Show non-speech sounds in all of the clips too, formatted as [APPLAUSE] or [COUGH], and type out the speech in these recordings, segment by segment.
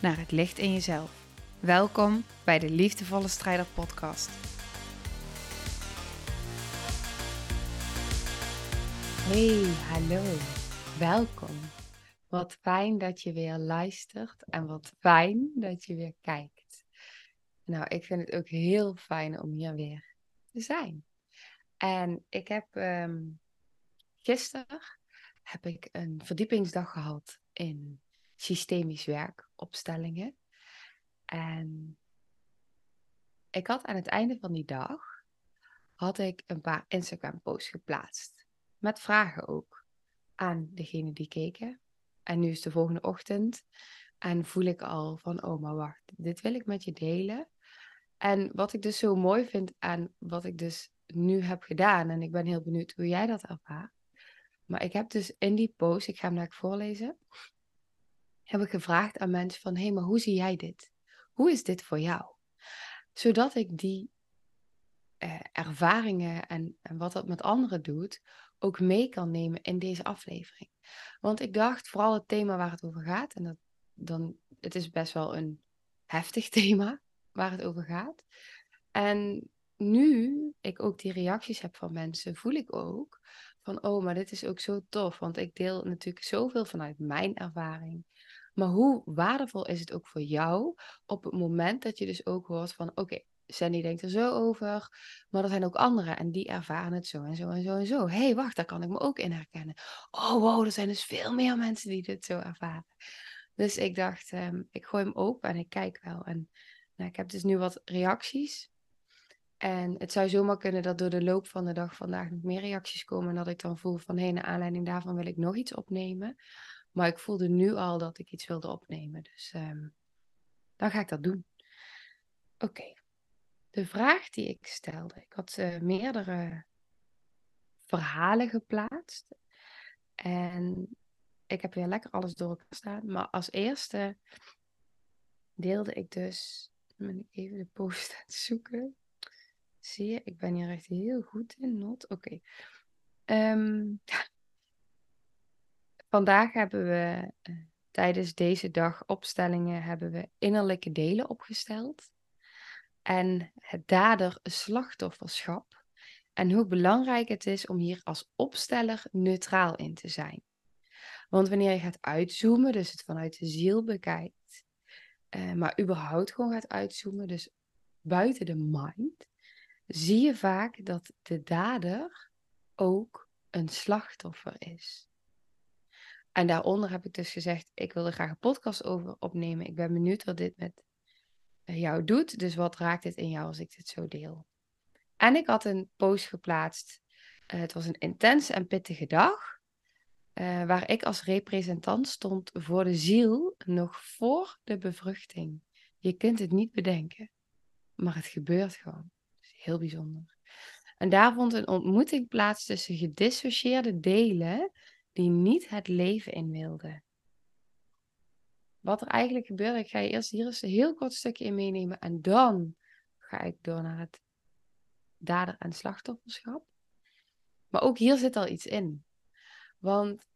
naar het licht in jezelf. Welkom bij de Liefdevolle Strijder Podcast. Hey, hallo. Welkom. Wat fijn dat je weer luistert en wat fijn dat je weer kijkt. Nou, ik vind het ook heel fijn om hier weer te zijn. En ik heb um, gisteren heb ik een verdiepingsdag gehad in systemisch werk, opstellingen. En ik had aan het einde van die dag had ik een paar Instagram posts geplaatst. Met vragen ook aan degene die keken. En nu is de volgende ochtend. En voel ik al van, oh maar wacht, dit wil ik met je delen. En wat ik dus zo mooi vind aan wat ik dus nu heb gedaan. En ik ben heel benieuwd hoe jij dat ervaart. Maar ik heb dus in die post, ik ga hem naar voorlezen heb ik gevraagd aan mensen van, hé, hey, maar hoe zie jij dit? Hoe is dit voor jou? Zodat ik die eh, ervaringen en, en wat dat met anderen doet, ook mee kan nemen in deze aflevering. Want ik dacht, vooral het thema waar het over gaat, en dat, dan, het is best wel een heftig [LAUGHS] thema waar het over gaat. En nu ik ook die reacties heb van mensen, voel ik ook van, oh, maar dit is ook zo tof. Want ik deel natuurlijk zoveel vanuit mijn ervaring. Maar hoe waardevol is het ook voor jou op het moment dat je dus ook hoort van oké, Sandy denkt er zo over, maar er zijn ook anderen en die ervaren het zo en zo en zo en zo. Hey, wacht, daar kan ik me ook in herkennen. Oh wow, er zijn dus veel meer mensen die dit zo ervaren. Dus ik dacht, um, ik gooi hem open en ik kijk wel. En nou, ik heb dus nu wat reacties. En het zou zomaar kunnen dat door de loop van de dag vandaag nog meer reacties komen. En dat ik dan voel van hé, hey, naar aanleiding daarvan wil ik nog iets opnemen. Maar ik voelde nu al dat ik iets wilde opnemen. Dus um, dan ga ik dat doen. Oké. De vraag die ik stelde. Ik had uh, meerdere verhalen geplaatst. En ik heb weer lekker alles door elkaar staan. Maar als eerste deelde ik dus. Ben even de post [LAUGHS] aan het zoeken. Zie je, ik ben hier echt heel goed in. Not. Oké. Okay. Ehm, [LAUGHS] Vandaag hebben we uh, tijdens deze dag opstellingen hebben we innerlijke delen opgesteld. En het dader-slachtofferschap. En hoe belangrijk het is om hier als opsteller neutraal in te zijn. Want wanneer je gaat uitzoomen, dus het vanuit de ziel bekijkt, uh, maar überhaupt gewoon gaat uitzoomen, dus buiten de mind, zie je vaak dat de dader ook een slachtoffer is. En daaronder heb ik dus gezegd, ik wil er graag een podcast over opnemen. Ik ben benieuwd wat dit met eh, jou doet. Dus wat raakt dit in jou als ik dit zo deel? En ik had een post geplaatst. Uh, het was een intense en pittige dag. Uh, waar ik als representant stond voor de ziel nog voor de bevruchting. Je kunt het niet bedenken, maar het gebeurt gewoon. Is heel bijzonder. En daar vond een ontmoeting plaats tussen gedissocieerde delen die niet het leven in wilde. Wat er eigenlijk gebeurde, ik ga je eerst hier eens een heel kort stukje in meenemen en dan ga ik door naar het dader- en slachtofferschap. Maar ook hier zit al iets in. Want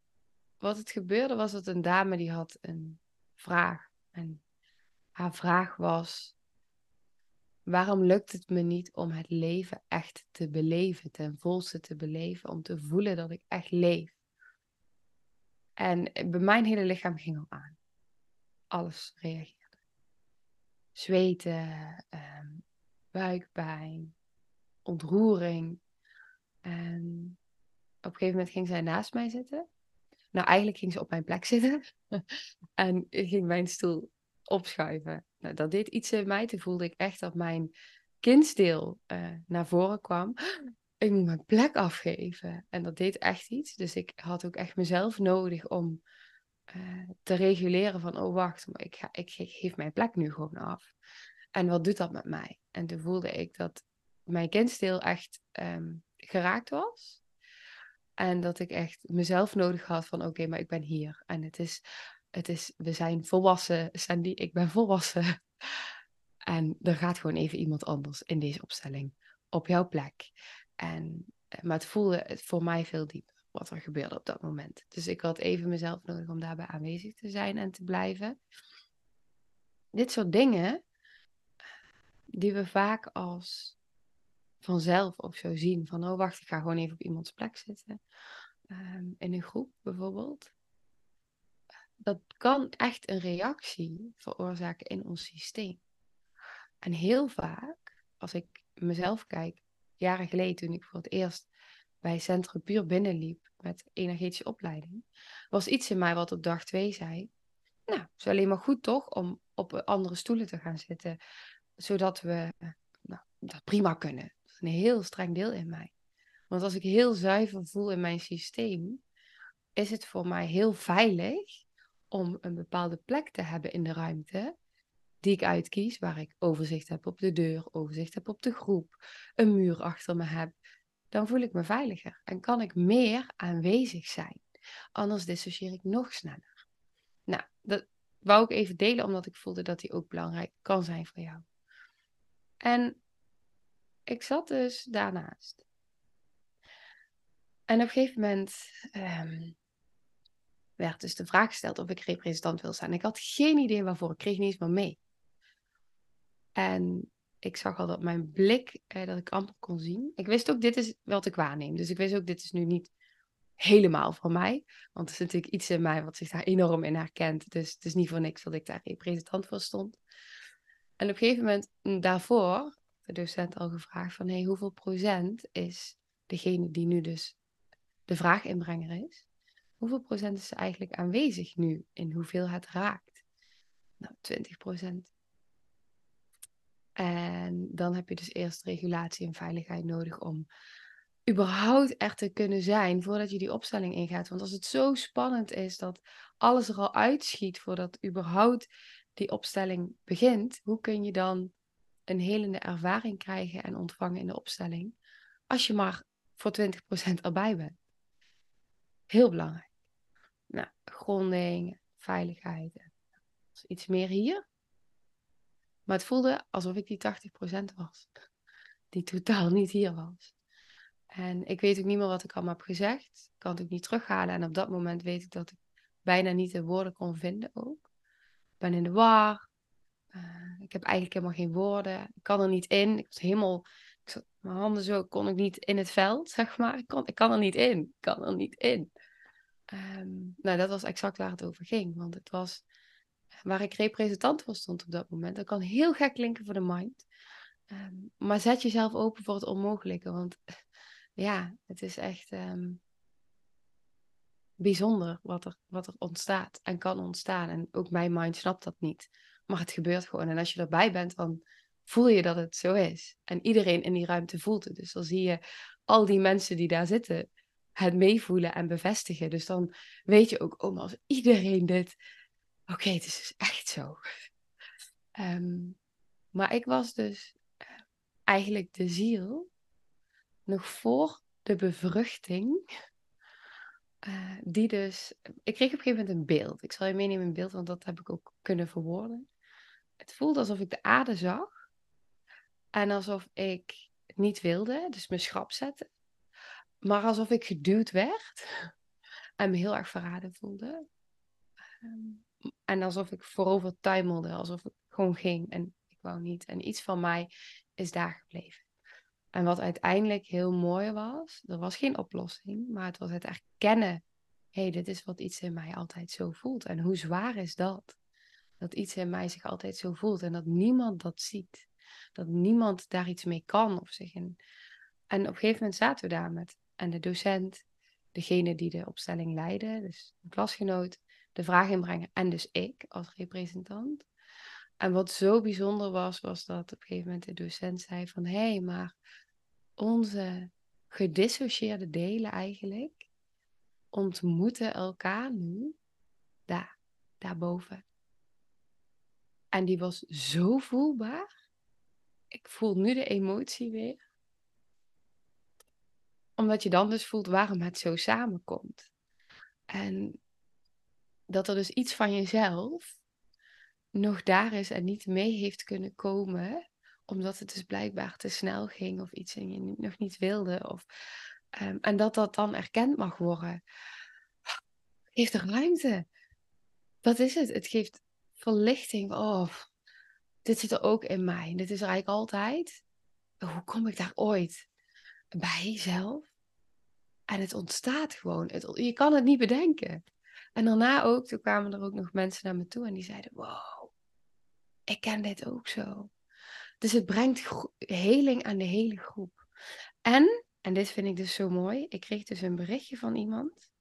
wat het gebeurde was dat een dame die had een vraag. En haar vraag was: waarom lukt het me niet om het leven echt te beleven, ten volste te beleven, om te voelen dat ik echt leef? En bij mijn hele lichaam ging al aan. Alles reageerde. Zweten, um, buikpijn, ontroering. En op een gegeven moment ging zij naast mij zitten. Nou, eigenlijk ging ze op mijn plek [LAUGHS] zitten. en ging mijn stoel opschuiven. Nou, dat deed iets in mij. Toen voelde ik echt dat mijn kindsdeel uh, naar voren kwam ik moet mijn plek afgeven. En dat deed echt iets. Dus ik had ook echt mezelf nodig om eh, te reguleren van, oh wacht, maar ik, ga, ik, geef mijn plek nu gewoon af. En wat doet dat met mij? En toen voelde ik dat mijn kindstil echt ehm, geraakt was. En dat ik echt mezelf nodig had van oké, maar ik ben hier. En het is, het is, we zijn volwassen, Sandy, ik ben volwassen. [LAUGHS] En er gaat gewoon even iemand anders in deze opstelling op jouw plek. En, eh, maar het voelde voor mij veel dieper wat er gebeurde op dat moment. Dus ik had even mezelf nodig om daarbij aanwezig te zijn en te blijven. Dit soort dingen die we vaak als vanzelf of zo zien. Van, oh wacht, ik ga gewoon even op iemands plek zitten. Ehm, in een groep bijvoorbeeld. Dat kan echt een reactie veroorzaken in ons systeem. En heel vaak, als ik mezelf kijk, jaren geleden toen ik voor het eerst bij Centrum Puur binnenliep met energetische opleiding, was iets in mij wat op dag twee zei, nou, het is alleen maar goed toch om op andere stoelen te gaan zitten, zodat we nou, dat prima kunnen. Dat is een heel streng deel in mij. Want als ik heel zuiver voel in mijn systeem, is het voor mij heel veilig om een bepaalde plek te hebben in de ruimte die ik uitkies, waar ik overzicht heb op de deur, overzicht heb op de groep, een muur achter me heb, dan voel ik me veiliger en kan ik meer aanwezig zijn. Anders dissocieer ik nog sneller. Nou, dat wou ik even delen omdat ik voelde dat die ook belangrijk kan zijn voor jou. En ik zat dus daarnaast. En op een gegeven moment ehm, werd dus de vraag gesteld of ik representant wil zijn. Ik had geen idee waarvoor, ik kreeg niet eens meer mee. En ik zag al dat mijn blik, eh, dat ik amper kon zien. Ik wist ook, dit is wat ik waarneem. Dus ik wist ook, dit is nu niet helemaal van mij. Want er is natuurlijk iets in mij wat zich daar enorm in herkent. Dus het is niet voor niks dat ik daar representant voor stond. En op een gegeven moment mm, daarvoor, de docent al gevraagd van, hey, hoeveel procent is degene die nu dus de vraaginbrenger is, hoeveel procent is eigenlijk aanwezig nu in hoeveel het raakt? Nou, 20 procent. En dan heb je dus eerst regulatie en veiligheid nodig om überhaupt er te kunnen zijn voordat je die opstelling ingaat. Want als het zo spannend is dat alles er al uitschiet voordat überhaupt die opstelling begint, hoe kun je dan een helende ervaring krijgen en ontvangen in de opstelling als je maar voor 20% erbij bent? Heel belangrijk. Nou, gronding, veiligheid. Iets meer hier. Maar het voelde alsof ik die 80% was. Die totaal niet hier was. En ik weet ook niet meer wat ik allemaal heb gezegd. Ik kan het ook niet terughalen. En op dat moment weet ik dat ik bijna niet de woorden kon vinden ook. Ik ben in de war. Uh, ik heb eigenlijk helemaal geen woorden. Ik kan er niet in. Ik was helemaal... Mijn handen zo kon ik niet in het veld, zeg maar. Ik, kan er niet in. Ik kan er niet in. Um, nou, dat was exact waar het over ging. Want het was waar ik representant voor stond op dat moment. Dat kan heel gek klinken voor de mind. Ehm, maar zet jezelf open voor het onmogelijke. Want [LAUGHS] ja, het is echt ehm, bijzonder wat er, wat er ontstaat en kan ontstaan. En ook mijn mind snapt dat niet. Maar het gebeurt gewoon. En als je erbij bent, dan voel je dat het zo is. En iedereen in die ruimte voelt het. Dus dan zie je al die mensen die daar zitten het meevoelen en bevestigen. Dus dan weet je ook, oh, als iedereen dit oké, het is dus echt zo. Ehm, maar ik was dus eh, eigenlijk de ziel nog voor de bevruchting. Uh, die dus. Ik kreeg op een gegeven moment een beeld. Ik zal je meenemen in beeld, want dat heb ik ook kunnen verwoorden. Het voelde alsof ik de aarde zag. En alsof ik niet wilde, dus me schrap zetten. Maar alsof ik geduwd werd. En me heel erg verraden voelde. Um, en alsof ik voorover tuimelde, alsof ik gewoon ging en ik wou niet. En iets van mij is daar gebleven. En wat uiteindelijk heel mooi was, er was geen oplossing, maar het was het erkennen. Hé, hey, dit is wat iets in mij altijd zo voelt. En hoe zwaar is dat? Dat iets in mij zich altijd zo voelt en dat niemand dat ziet. Dat niemand daar iets mee kan of zich in. En op een gegeven moment zaten we daar met en de docent, degene die de opstelling leidde, dus een klasgenoot, de vraag inbrengen. En dus ik als representant. En wat zo bijzonder was, was dat op een gegeven moment de docent zei van... Hé, hey, maar onze gedissocieerde delen eigenlijk ontmoeten elkaar nu Daar, daarboven. En die was zo voelbaar. Ik voel nu de emotie weer. Omdat je dan dus voelt waarom het zo samenkomt. En dat er dus iets van jezelf nog daar is en niet mee heeft kunnen komen, omdat het dus blijkbaar te snel ging of iets en je nog niet wilde. Of, um, en dat dat dan erkend mag worden. Geeft er ruimte. Dat is het. Het geeft verlichting. Oh, dit zit er ook in mij. Dit is er eigenlijk altijd. Hoe kom ik daar ooit bij zelf? En het ontstaat gewoon. Je kan het niet bedenken. En daarna ook, toen kwamen er ook nog mensen naar me toe en die zeiden: Wow, ik ken dit ook zo. Dus het brengt heling aan de hele groep. En, en dit vind ik dus zo mooi, ik kreeg dus een berichtje van iemand.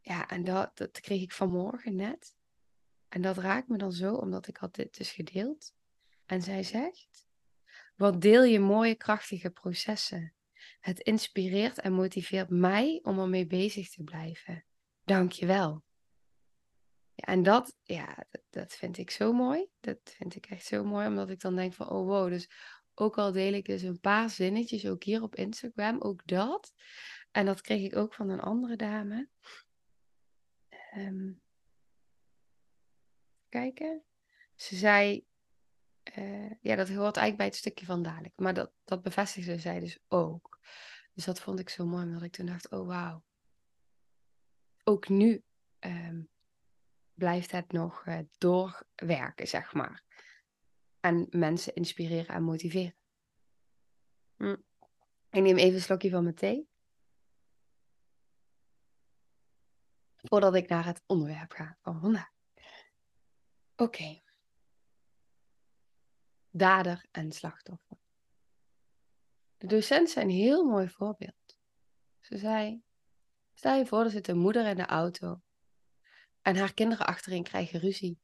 Ja, en dat, dat kreeg ik vanmorgen net. En dat raakt me dan zo, omdat ik had dit dus gedeeld. En zij zegt, wat deel je mooie, krachtige processen. Het inspireert en motiveert mij om ermee bezig te blijven. Dank je wel. Ja, en dat, ja, dat, dat, vind ik zo mooi. Dat vind ik echt zo mooi, omdat ik dan denk van, oh wow, dus ook al deel ik dus een paar zinnetjes, ook hier op Instagram, ook dat. En dat kreeg ik ook van een andere dame. Um, kijken. Ze zei, uh, ja, dat hoort eigenlijk bij het stukje van dadelijk. Maar dat, dat bevestigde zij dus ook. Dus dat vond ik zo mooi, omdat ik toen dacht, oh wauw. Ook nu um, blijft het nog uh, doorwerken, zeg maar. En mensen inspireren en motiveren. Hm. Ik neem even een slokje van mijn thee. Voordat ik naar het onderwerp ga van vandaag. Oké. Dader en slachtoffer. De docent zijn een heel mooi voorbeeld. Ze zei: Stel je voor, er zit een moeder in de auto en haar kinderen achterin krijgen ruzie,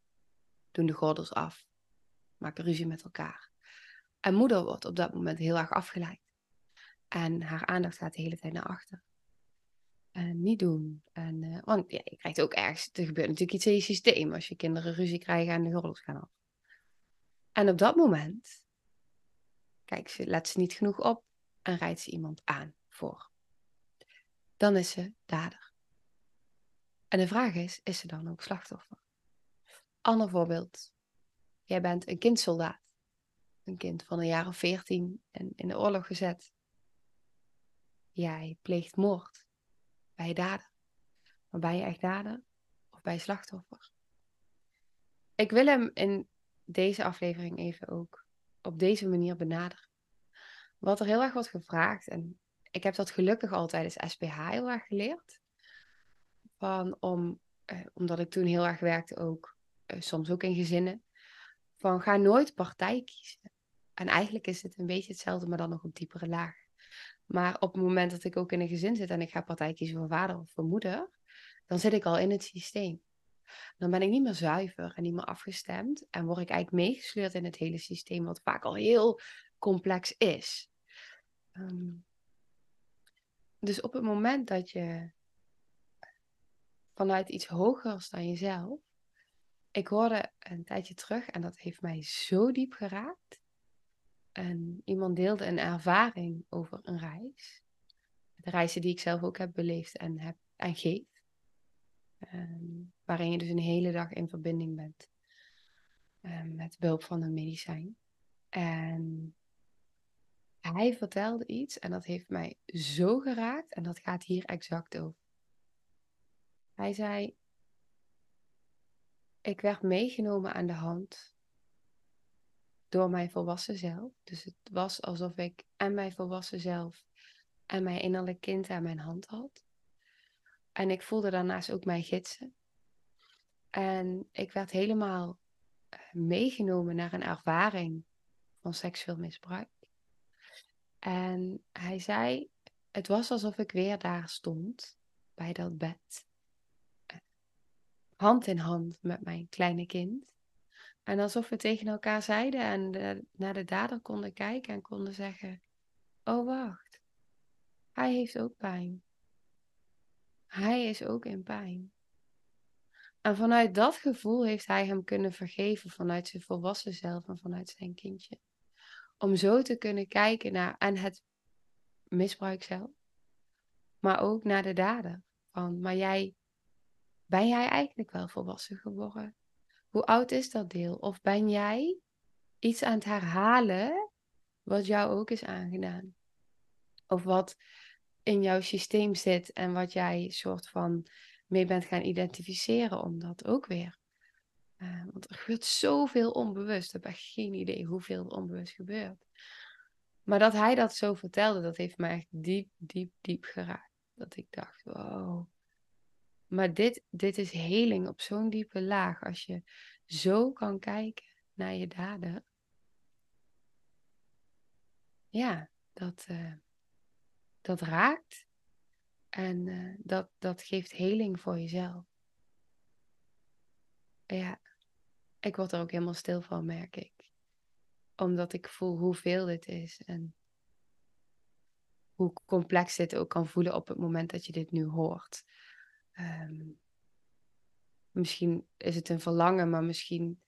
doen de gordels af, maken ruzie met elkaar. En moeder wordt op dat moment heel erg afgeleid. En haar aandacht gaat de hele tijd naar achter. En niet doen. En, uh, want je krijgt ook ergens, er gebeurt natuurlijk iets in je systeem als je kinderen ruzie krijgen en de gordels gaan af. En op dat moment, kijk ze, let ze niet genoeg op en rijdt ze iemand aan voor. Dan is ze dader. En de vraag is, is ze dan ook slachtoffer? Ander voorbeeld. Jij bent een kindsoldaat. Een kind van een jaar of veertien en in de oorlog gezet. Jij pleegt moord. Bij dader. Maar ben je echt dader of bij slachtoffer? Ik wil hem in deze aflevering even ook op deze manier benaderen. Wat er heel erg wordt gevraagd, en ik heb dat gelukkig altijd als SPH heel erg geleerd van om, eh, omdat ik toen heel erg werkte ook, eh, soms ook in gezinnen, van ga nooit partij kiezen. En eigenlijk is het een beetje hetzelfde, maar dan nog op diepere laag. Maar op het moment dat ik ook in een gezin zit en ik ga partij kiezen voor vader of voor moeder, dan zit ik al in het systeem. Dan ben ik niet meer zuiver en niet meer afgestemd en word ik eigenlijk meegesleurd in het hele systeem, wat vaak al heel complex is. Ehm, dus op het moment dat je vanuit iets hogers dan jezelf. Ik hoorde een tijdje terug en dat heeft mij zo diep geraakt. En iemand deelde een ervaring over een reis. De reizen die ik zelf ook heb beleefd en, heb, en geef. Um, waarin je dus een hele dag in verbinding bent um, met behulp van een medicijn. En hij vertelde iets en dat heeft mij zo geraakt en dat gaat hier exact over. Hij zei: Ik werd meegenomen aan de hand door mijn volwassen zelf. Dus het was alsof ik en mijn volwassen zelf en mijn innerlijk kind aan mijn hand had. En ik voelde daarnaast ook mijn gidsen. En ik werd helemaal eh, meegenomen naar een ervaring van seksueel misbruik. En hij zei: Het was alsof ik weer daar stond bij dat bed hand in hand met mijn kleine kind. En alsof we tegen elkaar zeiden en naar de dader konden kijken en konden zeggen: Oh, wacht, hij heeft ook pijn. Hij is ook in pijn. En vanuit dat gevoel heeft hij hem kunnen vergeven vanuit zijn volwassen zelf en vanuit zijn kindje. Om zo te kunnen kijken naar en het misbruik zelf, maar ook naar de dader. Van, maar jij, ben jij eigenlijk wel volwassen geworden? Hoe oud is dat deel? Of ben jij iets aan het herhalen wat jou ook is aangedaan? Of wat in jouw systeem zit en wat jij soort van mee bent gaan identificeren om dat ook weer. Uh, want er gebeurt zoveel onbewust. Ik heb echt geen idee hoeveel er onbewust gebeurt. Maar dat hij dat zo vertelde, dat heeft mij echt diep, diep, diep geraakt. Dat ik dacht, wow. Maar dit, dit is heling op zo'n diepe laag. Als je zo kan kijken naar je daden. Ja, dat, uh, dat raakt. En uh, dat, dat geeft heling voor jezelf. Ja, ik word er ook helemaal stil van, merk ik. Omdat ik voel hoeveel dit is en hoe complex dit ook kan voelen op het moment dat je dit nu hoort. Um, misschien is het een verlangen, maar misschien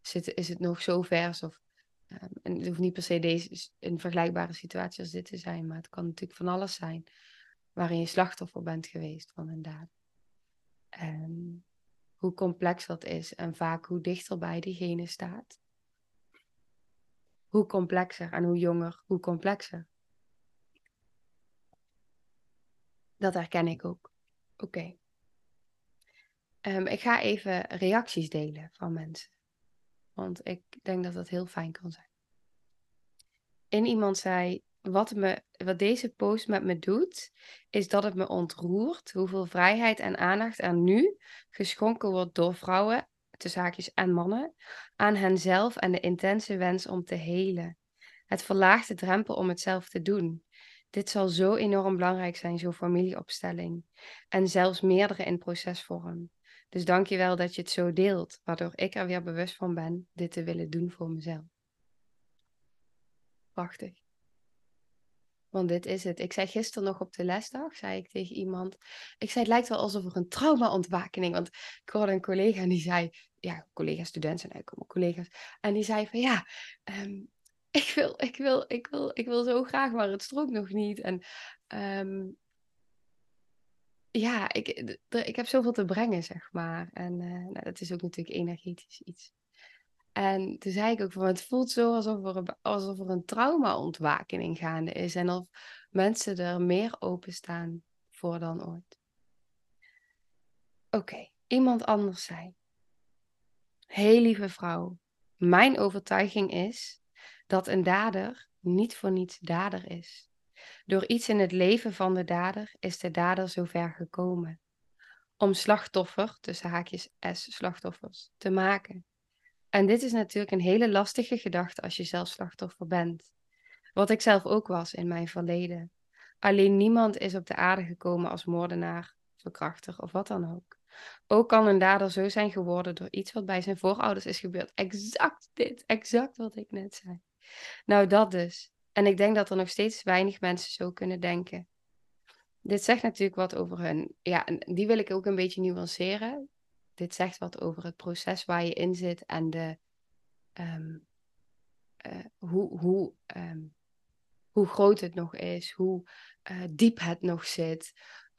zit, is het nog zo vers. Of, um, en het hoeft niet per se deze, een vergelijkbare situatie als dit te zijn, maar het kan natuurlijk van alles zijn waarin je slachtoffer bent geweest van een daad. En hoe complex dat is en vaak hoe dichter bij diegene staat. Hoe complexer en hoe jonger, hoe complexer. Dat herken ik ook. Oké. Ehm, ik ga even reacties delen van mensen. Want ik denk dat dat heel fijn kan zijn. En iemand zei: wat, me, wat deze post met me doet, is dat het me ontroert hoeveel vrijheid en aandacht er nu geschonken wordt door vrouwen, tussen haakjes en mannen, aan henzelf en de intense wens om te helen. Het verlaagt de drempel om het zelf te doen. Dit zal zo enorm belangrijk zijn, zo'n familieopstelling. En zelfs meerdere in procesvorm. Dus dank je wel dat je het zo deelt, waardoor ik er weer bewust van ben dit te willen doen voor mezelf. Prachtig. Want dit is het. Ik zei gisteren nog op de lesdag, zei ik tegen iemand. Ik zei, het lijkt wel alsof er een trauma-ontwakening. Want ik hoorde een collega en die zei, ja, collega-student zijn eigenlijk allemaal collega's. En die zei van ja, ehm, ik, wil, ik, wil, ik, wil, ik wil zo graag, maar het strookt nog niet. En um, ja, ik, ik heb zoveel te brengen, zeg maar. En uh, nou, dat is ook natuurlijk energetisch iets. En toen zei ik ook van, het voelt zo alsof er, een, alsof er een trauma-ontwakening gaande is. En of mensen er meer openstaan voor dan ooit. Oké, iemand anders zei. Heel lieve vrouw, mijn overtuiging is dat een dader niet voor niets dader is. Door iets in het leven van de dader is de dader zover gekomen. Om slachtoffer, tussen haakjes S, slachtoffers, te maken. En dit is natuurlijk een hele lastige gedachte als je zelf slachtoffer bent. Wat ik zelf ook was in mijn verleden. Alleen niemand is op de aarde gekomen als moordenaar, verkrachter of wat dan ook. Ook kan een dader zo zijn geworden door iets wat bij zijn voorouders is gebeurd. Exact dit, exact wat ik net zei. Nou, dat dus. En ik denk dat er nog steeds weinig mensen zo kunnen denken. Dit zegt natuurlijk wat over hun. Ja, die wil ik ook een beetje nuanceren dit zegt wat over het proces waar je in zit en de, um, uh, hoe, hoe, um, hoe groot het nog is, hoe uh, diep het nog zit,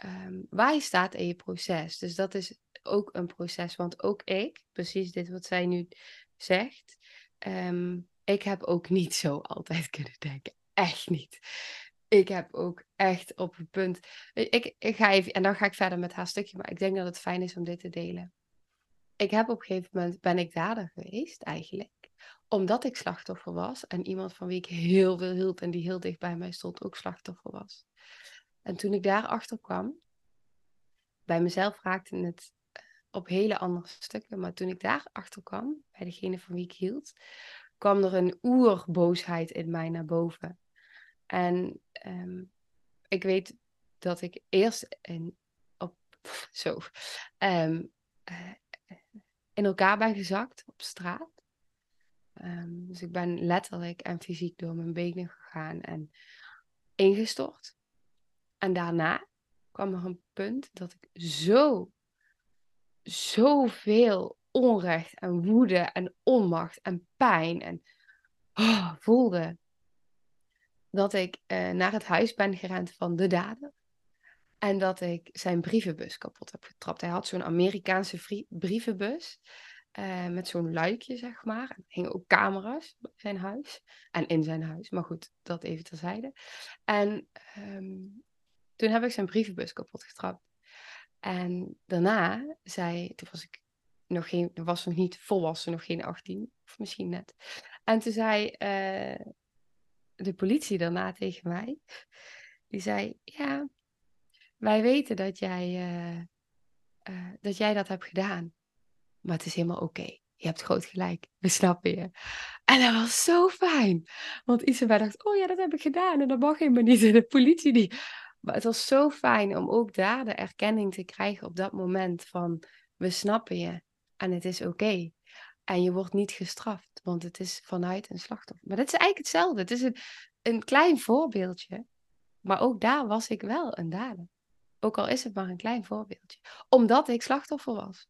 um, waar je staat in je proces. Dus dat is ook een proces, want ook ik, precies dit wat zij nu zegt, ik heb ook niet zo altijd [LAUGHS] kunnen denken. Echt niet ik heb ook echt op een punt. Ik, ik ga even, en dan ga ik verder met haar stukje, maar ik denk dat het fijn is om dit te delen ik heb op een gegeven moment, ben ik dader geweest eigenlijk. Omdat ik slachtoffer was en iemand van wie ik heel veel hield en die heel dicht bij mij stond ook slachtoffer was. En toen ik daarachter kwam, bij mezelf raakte het eh, op hele andere stukken, maar toen ik daarachter kwam, bij degene van wie ik hield, kwam er een oerboosheid in mij naar boven. En ehm, ik weet dat ik eerst in, op, [LAUGHS] zo, um, in elkaar ben gezakt op straat. Ehm, dus ik ben letterlijk en fysiek door mijn benen gegaan en ingestort. En daarna kwam er een punt dat ik zo, zoveel onrecht en woede en onmacht en pijn en oh, voelde dat ik uh, naar het huis ben gerend van de dader. En dat ik zijn brievenbus kapot heb getrapt. Hij had zo'n Amerikaanse brievenbus. Uh, met zo'n luikje, zeg maar. Er hingen ook camera's bij zijn huis. En in zijn huis. Maar goed, dat even terzijde. En um, toen heb ik zijn brievenbus kapot getrapt. En daarna zei, toen was ik nog geen, was nog niet volwassen, nog geen 18, of misschien net. En toen zei uh, de politie daarna tegen mij, die zei, ja, wij weten dat jij, uh, uh, dat jij dat hebt gedaan, maar het is helemaal oké. Je hebt groot gelijk, we snappen je. En dat was zo fijn. Want Isabel dacht, oh ja, dat heb ik gedaan. En dat mag helemaal niet. [LAUGHS] En de politie die... Maar het was zo fijn om ook daar de erkenning te krijgen op dat moment van... We snappen je en het is oké. En je wordt niet gestraft, want het is vanuit een slachtoffer. Maar dat is eigenlijk hetzelfde. Het is een, een klein voorbeeldje. Maar ook daar was ik wel een dader. Ook al is het maar een klein voorbeeldje. Omdat ik slachtoffer was.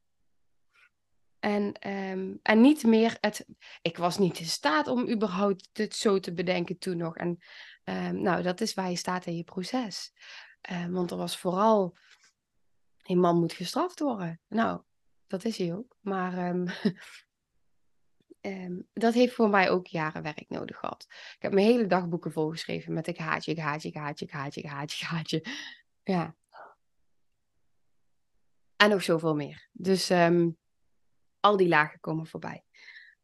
En, ehm, en niet meer het. Ik was niet in staat om überhaupt het zo te bedenken toen nog. En um, nou, dat is waar je staat in je proces. Um, want er was vooral. Een man moet gestraft worden. Nou, dat is hij ook. Maar [LAUGHS] dat heeft voor mij ook jaren werk nodig gehad. Ik heb mijn hele dagboeken volgeschreven met ik haat je, ik haat je, ik haat je, ik haat je, ik haat je, ik haat je. Ja. En nog zoveel meer. Dus um, al die lagen komen voorbij.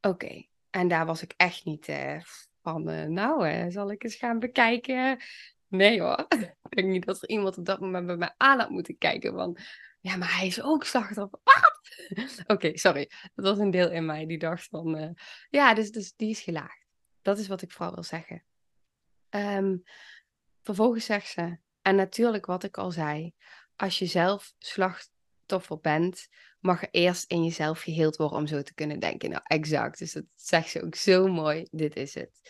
Oké, en daar was ik echt niet uh, van, uh, nou, uh, zal ik eens gaan bekijken? Nee hoor, [LAUGHS] ik denk niet dat er iemand op dat moment bij mij aan had moeten kijken van, ja, maar hij is ook slachtoffer. [LAUGHS] Oké, sorry. Dat was een deel in mij die dacht van, ja, dus, dus die is gelaagd. Dat is wat ik vooral wil zeggen. Um, vervolgens zegt ze, en natuurlijk wat ik al zei, als je zelf slachtoffer bent, mag er eerst in jezelf geheeld worden om zo te kunnen denken. Nou, exact. Dus dat zegt ze ook zo mooi. Dit is het.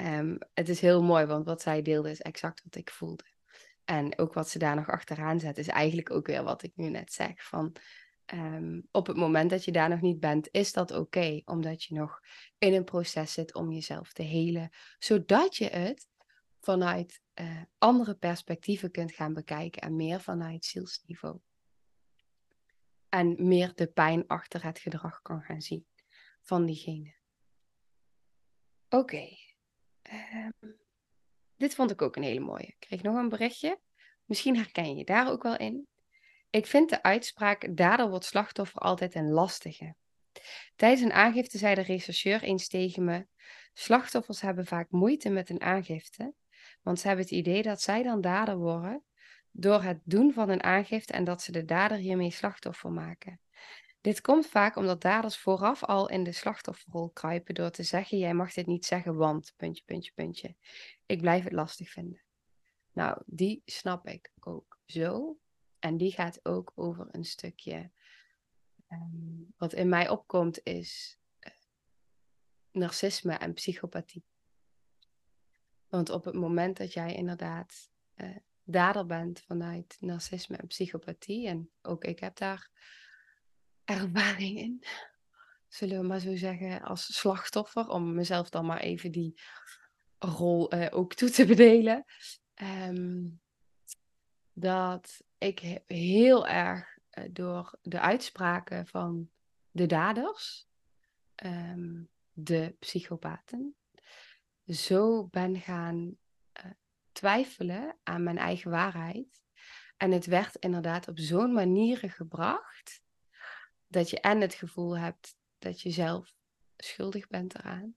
Um, het is heel mooi, want wat zij deelde is exact wat ik voelde. En ook wat ze daar nog achteraan zet, is eigenlijk ook weer wat ik nu net zeg. Van, um, op het moment dat je daar nog niet bent, is dat oké. omdat je nog in een proces zit om jezelf te helen. Zodat je het vanuit uh, andere perspectieven kunt gaan bekijken en meer vanuit zielsniveau en meer de pijn achter het gedrag kan gaan zien van diegene. Oké. Ehm, dit vond ik ook een hele mooie. Ik kreeg nog een berichtje. Misschien herken je daar ook wel in. Ik vind de uitspraak dader wordt slachtoffer altijd een lastige. Tijdens een aangifte zei de rechercheur eens tegen me: Slachtoffers hebben vaak moeite met een aangifte, want ze hebben het idee dat zij dan dader worden door het doen van een aangifte en dat ze de dader hiermee slachtoffer maken. Dit komt vaak omdat daders vooraf al in de slachtofferrol kruipen door te zeggen: Jij mag dit niet zeggen, want. puntje, puntje, puntje. Ik blijf het lastig vinden. Nou, die snap ik ook zo. En die gaat ook over een stukje. Um, wat in mij opkomt is uh, narcisme en psychopathie. Want op het moment dat jij inderdaad uh, dader bent vanuit narcisme en psychopathie. En ook ik heb daar ervaring in. Zullen we maar zo zeggen, als slachtoffer, om mezelf dan maar even die rol uh, ook toe te bedelen. Um, dat ik heel erg uh, door de uitspraken van de daders, um, de psychopaten, zo ben gaan twijfelen aan mijn eigen waarheid. En het werd inderdaad op zo'n manier gebracht dat je en het gevoel hebt dat je zelf schuldig bent eraan.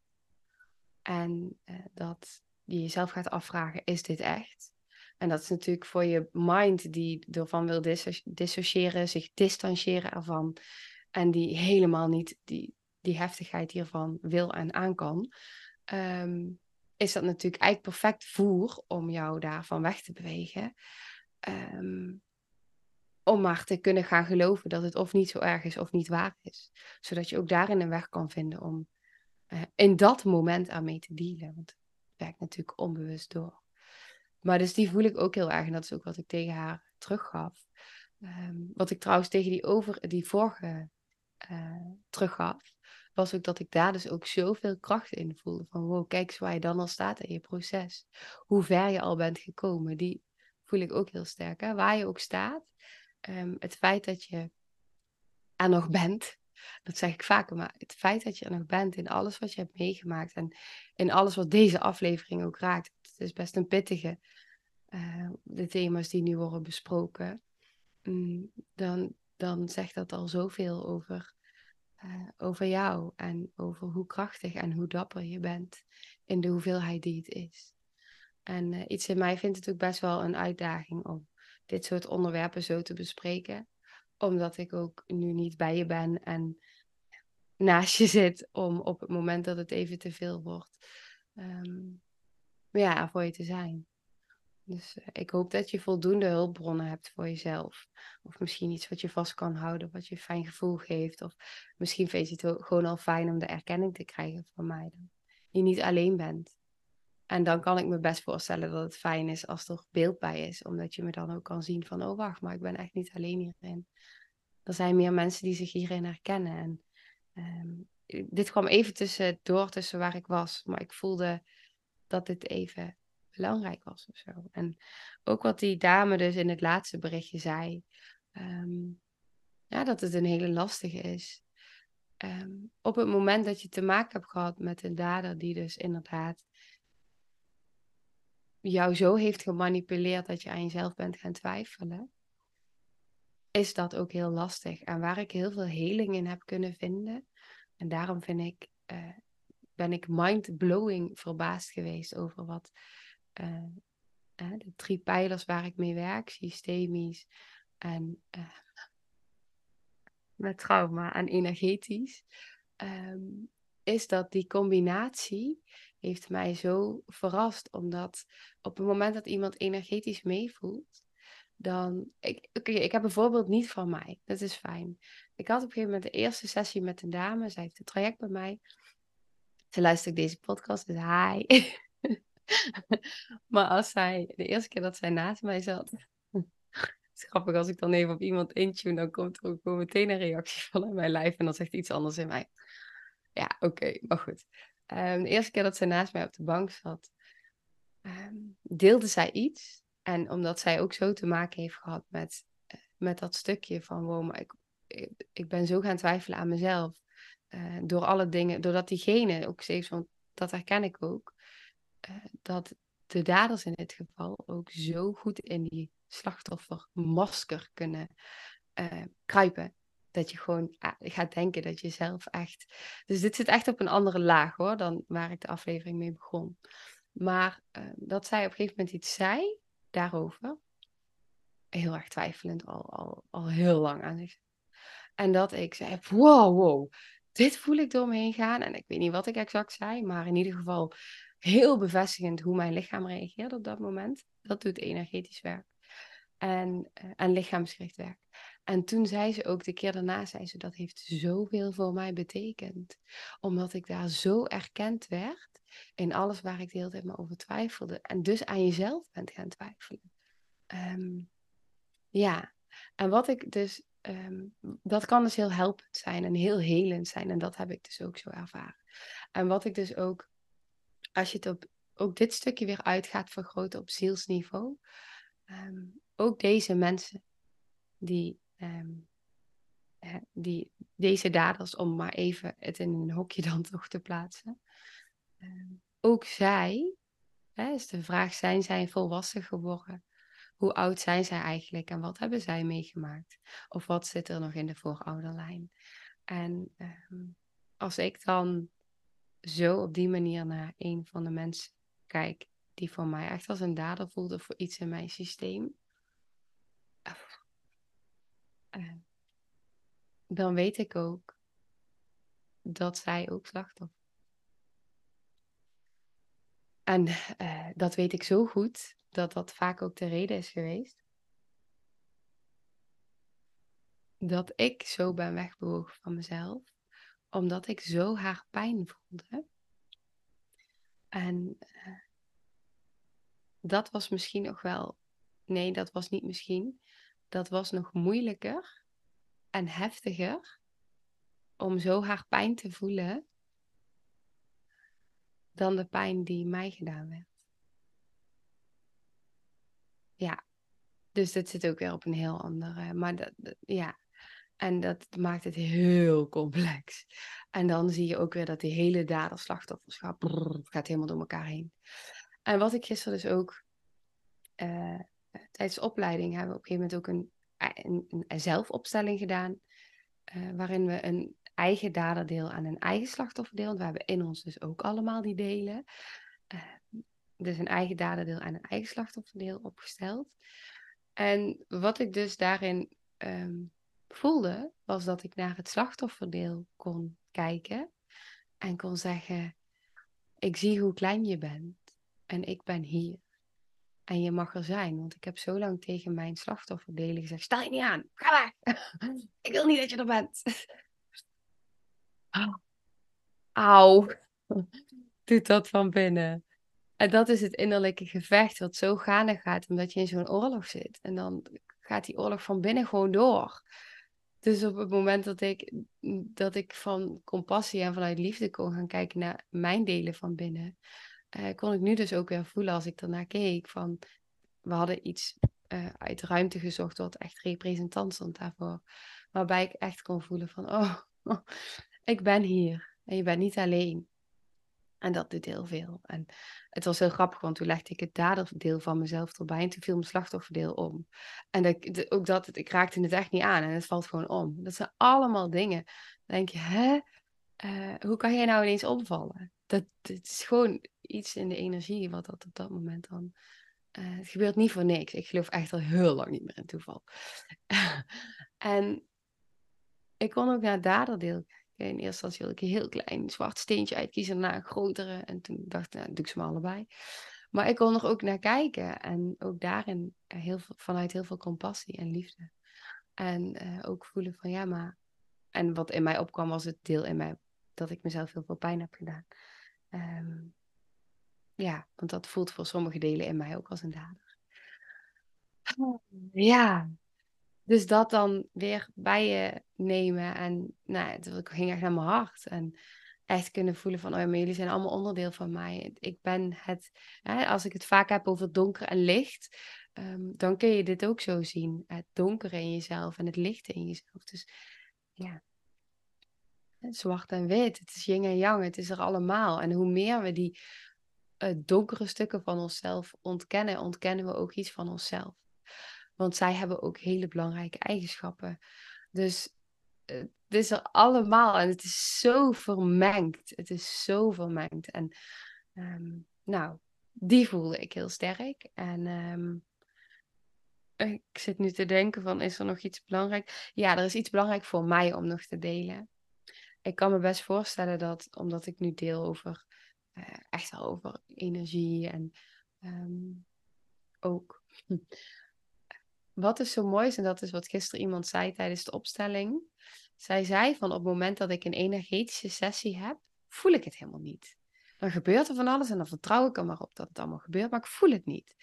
En uh, dat je jezelf gaat afvragen, is dit echt? En dat is natuurlijk voor je mind die ervan wil dissociëren, zich distancieren ervan. En die helemaal niet die, die heftigheid hiervan wil en aan kan. Um, is dat natuurlijk eigenlijk perfect voer om jou daarvan weg te bewegen. Ehm, om maar te kunnen gaan geloven dat het of niet zo erg is of niet waar is. Zodat je ook daarin een weg kan vinden om uh, in dat moment aan mee te dealen. Want het werkt natuurlijk onbewust door. Maar dus die voel ik ook heel erg. En dat is ook wat ik tegen haar teruggaf. Ehm, wat ik trouwens tegen die, over, die vorige uh, teruggaf, was ook dat ik daar dus ook zoveel kracht in voelde. Van wow, kijk eens waar je dan al staat in je proces. Hoe ver je al bent gekomen. Die voel ik ook heel sterk. Hè? Waar je ook staat. Um, het feit dat je er nog bent. Dat zeg ik vaker, maar het feit dat je er nog bent in alles wat je hebt meegemaakt en in alles wat deze aflevering ook raakt. Het is best een pittige, uh, de thema's die nu worden besproken. Mm, dan, dan zegt dat al zoveel over, uh, over jou en over hoe krachtig en hoe dapper je bent in de hoeveelheid die het is. En uh, iets in mij vindt het ook best wel een uitdaging om dit soort onderwerpen zo te bespreken omdat ik ook nu niet bij je ben en naast je zit om op het moment dat het even te veel wordt, um, ja, voor je te zijn. Dus uh, ik hoop dat je voldoende hulpbronnen hebt voor jezelf. Of misschien iets wat je vast kan houden, wat je een fijn gevoel geeft. Of misschien vind je het gewoon al fijn om de erkenning te krijgen van mij. Dan. Je niet alleen bent. En dan kan ik me best voorstellen dat het fijn is als er beeld bij is. Omdat je me dan ook kan zien van, oh wacht, maar ik ben echt niet alleen hierin. Er zijn meer mensen die zich hierin herkennen. En um, dit kwam even tussen, door tussen waar ik was. Maar ik voelde dat dit even belangrijk was of zo. En ook wat die dame dus in het laatste berichtje zei. Um, ja, dat het een hele lastige is. Um, op het moment dat je te maken hebt gehad met een dader die dus inderdaad jou zo heeft gemanipuleerd dat je aan jezelf bent gaan twijfelen, is dat ook heel lastig. En waar ik heel veel heling in heb kunnen vinden, en daarom vind ik, uh, ben ik mind-blowing verbaasd geweest over wat uh, uh, de drie pijlers waar ik mee werk, systemisch en met trauma en energetisch, um, is dat die combinatie heeft mij zo verrast. Omdat op het moment dat iemand energetisch meevoelt, dan. Ik, okay, ik heb een voorbeeld niet van mij. Dat is fijn. Ik had op een gegeven moment de eerste sessie met een dame. Zij heeft het traject bij mij. Ze luistert deze podcast, dus hi. [LAUGHS] [LAUGHS] maar als zij, de eerste keer dat zij naast mij zat. [LAUGHS] Grappig als ik dan even op iemand intune, dan komt er ook meteen een reactie van in mijn lijf en dan zegt iets anders in mij. Ja, oké, maar goed. Um, de eerste keer dat zij naast mij op de bank zat, um, deelde zij iets. En omdat zij ook zo te maken heeft gehad met, uh, met dat stukje van, wow, maar ik, ik, ben zo gaan twijfelen aan mezelf. Uh, door alle dingen, doordat diegene ook steeds, want dat herken ik ook, dat de daders in dit geval ook zo goed in die slachtoffermasker kunnen kruipen dat je gewoon ah, gaat denken dat je zelf echt. Dus dit zit echt op een andere laag hoor, dan waar ik de aflevering mee begon. Maar uh, dat zij op een gegeven moment iets zei daarover, heel erg twijfelend, al, al, al heel lang aan zich. En dat ik zei: wow, wow, dit voel ik door me heen gaan. En ik weet niet wat ik exact zei, maar in ieder geval heel bevestigend hoe mijn lichaam reageerde op dat moment. Dat doet energetisch werk en, uh, en lichaamsgericht werk. En toen zei ze ook, de keer daarna zei ze, dat heeft zoveel voor mij betekend. Omdat ik daar zo erkend werd in alles waar ik de hele tijd me over twijfelde. En dus aan jezelf bent gaan twijfelen. Um, ja, en wat ik dus, um, dat kan dus heel helpend zijn en heel helend zijn. En dat heb ik dus ook zo ervaren. En wat ik dus ook, als je het op ook dit stukje weer uit gaat vergroten op zielsniveau. Um, ook deze mensen die um, die, deze daders, om maar even het in een hokje dan toch te plaatsen. Um, ook zij, hè, is de vraag, zijn zij volwassen geworden? Hoe oud zijn zij eigenlijk en wat hebben zij meegemaakt? Of wat zit er nog in de voorouderlijn? En als ik dan zo op die manier naar een van de mensen kijk, die voor mij echt als een dader voelde voor iets in mijn systeem, uh, dan weet ik ook dat zij ook slachtoffer. En uh, dat weet ik zo goed dat dat vaak ook de reden is geweest. Dat ik zo ben wegbewogen van mezelf, omdat ik zo haar pijn voelde. En uh, dat was misschien nog wel, nee, dat was niet misschien dat was nog moeilijker en heftiger om zo haar pijn te voelen dan de pijn die mij gedaan werd. Ja, dus dat zit ook weer op een heel andere. Maar dat, ja, en dat maakt het heel complex. En dan zie je ook weer dat die hele dader-slachtofferschap gaat helemaal door elkaar heen. En wat ik gisteren dus ook uh, tijdens de opleiding hebben we op een gegeven moment ook een, een, een zelfopstelling gedaan. Uh, waarin we een eigen daderdeel en een eigen slachtofferdeel. Want we hebben in ons dus ook allemaal die delen. Dus een eigen daderdeel en een eigen slachtofferdeel opgesteld. En wat ik dus daarin um, voelde, was dat ik naar het slachtofferdeel kon kijken en kon zeggen: Ik zie hoe klein je bent en ik ben hier. En je mag er zijn, want ik heb zo lang tegen mijn slachtofferdelen gezegd: Stel je niet aan, ga weg. [LAUGHS] ik wil niet dat je er bent. Auw, [LAUGHS] doet dat van binnen. En dat is het innerlijke gevecht wat zo gaande gaat, omdat je in zo'n oorlog zit. En dan gaat die oorlog van binnen gewoon door. Dus op het moment dat ik, dat ik van compassie en vanuit liefde kon gaan kijken naar mijn delen van binnen, eh, kon ik nu dus ook weer voelen als ik ernaar keek van we hadden iets uh, uit ruimte gezocht wat echt representant stond daarvoor. Waarbij ik echt kon voelen van oh, [LAUGHS] ik ben hier en je bent niet alleen. En dat doet heel veel. En het was heel grappig, want toen legde ik het daderdeel van mezelf erbij en toen viel mijn slachtofferdeel om. En dat, ook dat, ik raakte het echt niet aan en het valt gewoon om. Dat zijn allemaal dingen. Dan denk je, hè? Uh, hoe kan jij nou ineens omvallen? Dat, het is gewoon iets in de energie wat dat op dat moment dan... Uh, het gebeurt niet voor niks. Ik geloof echt al heel lang niet meer in toeval. [LAUGHS] en ik kon ook naar het daderdeel in eerste instantie wilde ik een heel klein zwart steentje uitkiezen, daarna een grotere. En toen dacht ik, nou, doe ik ze maar allebei. Maar ik kon er ook naar kijken. En ook daarin heel veel, vanuit heel veel compassie en liefde. En uh, ook voelen van ja, maar. En wat in mij opkwam was het deel in mij dat ik mezelf heel veel pijn heb gedaan. Um, ja, want dat voelt voor sommige delen in mij ook als een dader. Ja, dus dat dan weer bij je nemen. En nou, het ging echt naar mijn hart. En echt kunnen voelen van, oh ja, maar jullie zijn allemaal onderdeel van mij. Ik ben het, hè, als ik het vaak heb over donker en licht, ehm, dan kun je dit ook zo zien. Het donkere in jezelf en het lichte in jezelf. Dus ja, zwart en wit, het is yin en yang, het is er allemaal. En hoe meer we die uh, donkere stukken van onszelf ontkennen, ontkennen we ook iets van onszelf. Want zij hebben ook hele belangrijke eigenschappen. Dus eh, het is er allemaal en het is zo vermengd. Het is zo vermengd. En um, nou, die voelde ik heel sterk. En um, ik zit nu te denken van, is er nog iets belangrijk? Ja, er is iets belangrijk voor mij om nog te delen. Ik kan me best voorstellen dat, omdat ik nu deel over, uh, echt wel over energie en um, ook wat is zo mooi en dat is wat gisteren iemand zei tijdens de opstelling. Zij zei van op het moment dat ik een energetische sessie heb, voel ik het helemaal niet. Dan gebeurt er van alles en dan vertrouw ik er maar op dat het allemaal gebeurt, maar ik voel het niet.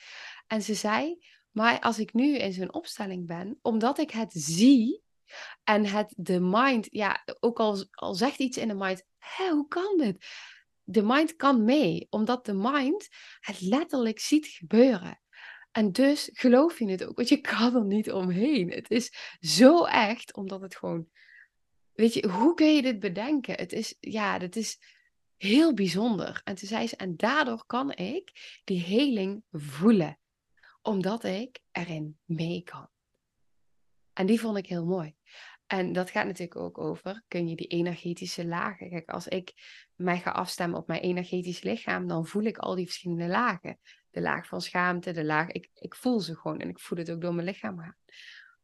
En ze zei, maar als ik nu in zo'n opstelling ben, omdat ik het zie en het de mind, ja, ook al, al zegt iets in de mind, hé, hoe kan dit? De mind kan mee, omdat de mind het letterlijk ziet gebeuren. En dus geloof je het ook, want je kan er niet omheen. Het is zo echt, omdat het gewoon. Weet je, hoe kun je dit bedenken? Het is, ja, het is heel bijzonder. En toen zei ze, en daardoor kan ik die heling voelen, omdat ik erin mee kan. En die vond ik heel mooi. En dat gaat natuurlijk ook over, kun je die energetische lagen. Kijk, als ik mij ga afstemmen op mijn energetisch lichaam, dan voel ik al die verschillende lagen de laag van schaamte, de laag. Ik, ik voel ze gewoon en ik voel het ook door mijn lichaam gaan.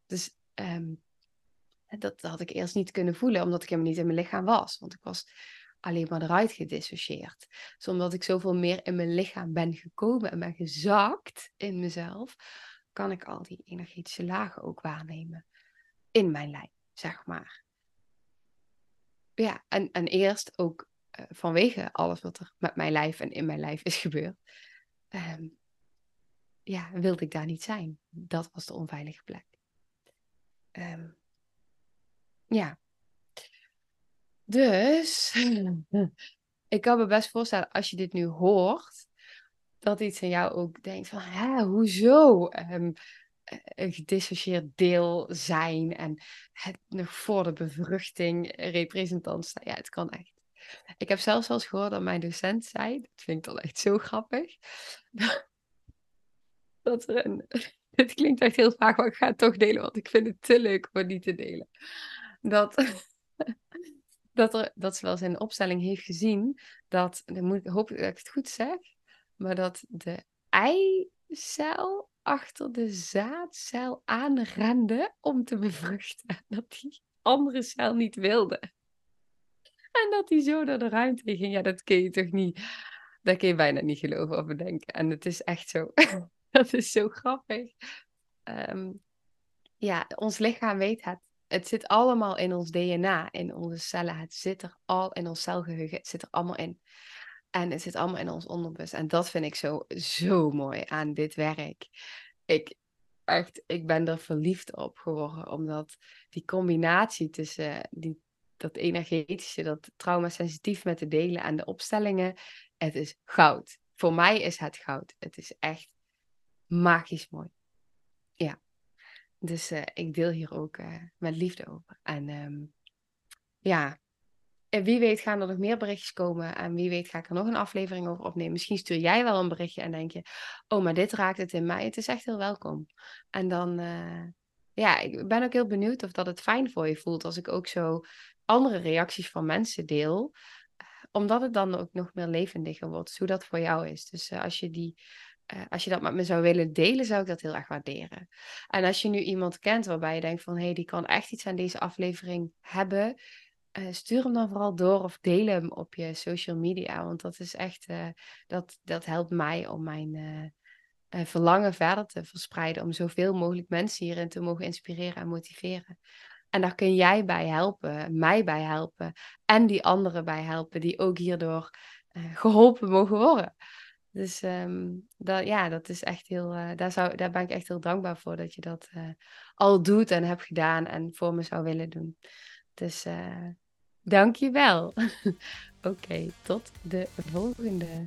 Dus um, dat, had ik eerst niet kunnen voelen, omdat ik helemaal niet in mijn lichaam was. Want ik was alleen maar eruit gedissocieerd. Dus omdat ik zoveel meer in mijn lichaam ben gekomen en ben gezakt in mezelf, kan ik al die energetische lagen ook waarnemen in mijn lijf, zeg maar. Ja, en, en eerst ook uh, vanwege alles wat er met mijn lijf en in mijn lijf is gebeurd, um, ja, wilde ik daar niet zijn. Dat was de onveilige plek. Ehm, ja. Dus [LAUGHS] ik kan me best voorstellen als je dit nu hoort, dat iets in jou ook denkt van, hè, hoezo? Um, een gedissocieerd deel zijn en het nog voor de bevruchting representant staan. Ja, het kan echt. Ik heb zelfs wel eens gehoord dat mijn docent zei, dat vind ik dan echt zo grappig, [LAUGHS] dat er een, [LAUGHS] dit klinkt echt heel vaag, maar ik ga het toch delen, want ik vind het te leuk om niet te delen. Dat, [LAUGHS] dat, er, dat ze wel eens in de opstelling heeft gezien dat, dan moet ik hoop dat ik het goed zeg, maar dat de eicel achter de zaadcel aanrende om te bevruchten. Dat die andere cel niet wilde. [LAUGHS] En dat die zo door de ruimte ging. Ja, dat kun je toch niet. Dat kun je bijna niet geloven of bedenken. En het is echt zo. [LAUGHS] dat is zo grappig. Ehm, ja, ons lichaam weet het. Het zit allemaal in ons DNA, in onze cellen. Het zit er al in ons celgeheugen. Het zit er allemaal in. En het zit allemaal in ons onderbewust. En dat vind ik zo, zo mooi aan dit werk. Ik, echt, ik ben er verliefd op geworden. Omdat die combinatie tussen die, dat energetische, dat traumasensitief met de delen en de opstellingen. Het is goud. Voor mij is het goud. Het is echt magisch mooi. Ja. Dus uh, ik deel hier ook uh, met liefde over. En um, ja, en wie weet gaan er nog meer berichtjes komen. En wie weet ga ik er nog een aflevering over opnemen. Misschien stuur jij wel een berichtje en denk je... Oh, maar dit raakt het in mij. Het is echt heel welkom. En dan... Uh, ja, ik ben ook heel benieuwd of dat het fijn voor je voelt... als ik ook zo andere reacties van mensen deel. Omdat het dan ook nog meer levendiger wordt. Hoe dat voor jou is. Dus uh, als je die... Uh, als je dat met me zou willen delen, zou ik dat heel erg waarderen. En als je nu iemand kent waarbij je denkt van... hé, hey, die kan echt iets aan deze aflevering hebben stuur hem dan vooral door of deel hem op je social media. Want dat is echt, dat, dat helpt mij om mijn uh, verlangen verder te verspreiden. Om zoveel mogelijk mensen hierin te mogen inspireren en motiveren. En daar kun jij bij helpen, mij bij helpen. En die anderen bij helpen, die ook hierdoor geholpen mogen worden. Dus um, dat, ja, dat is echt heel, daar, zou, daar ben ik echt heel dankbaar voor dat je dat al doet en hebt gedaan en voor me zou willen doen. Dus uh, dankjewel. [LAUGHS] Oké, okay, tot de volgende.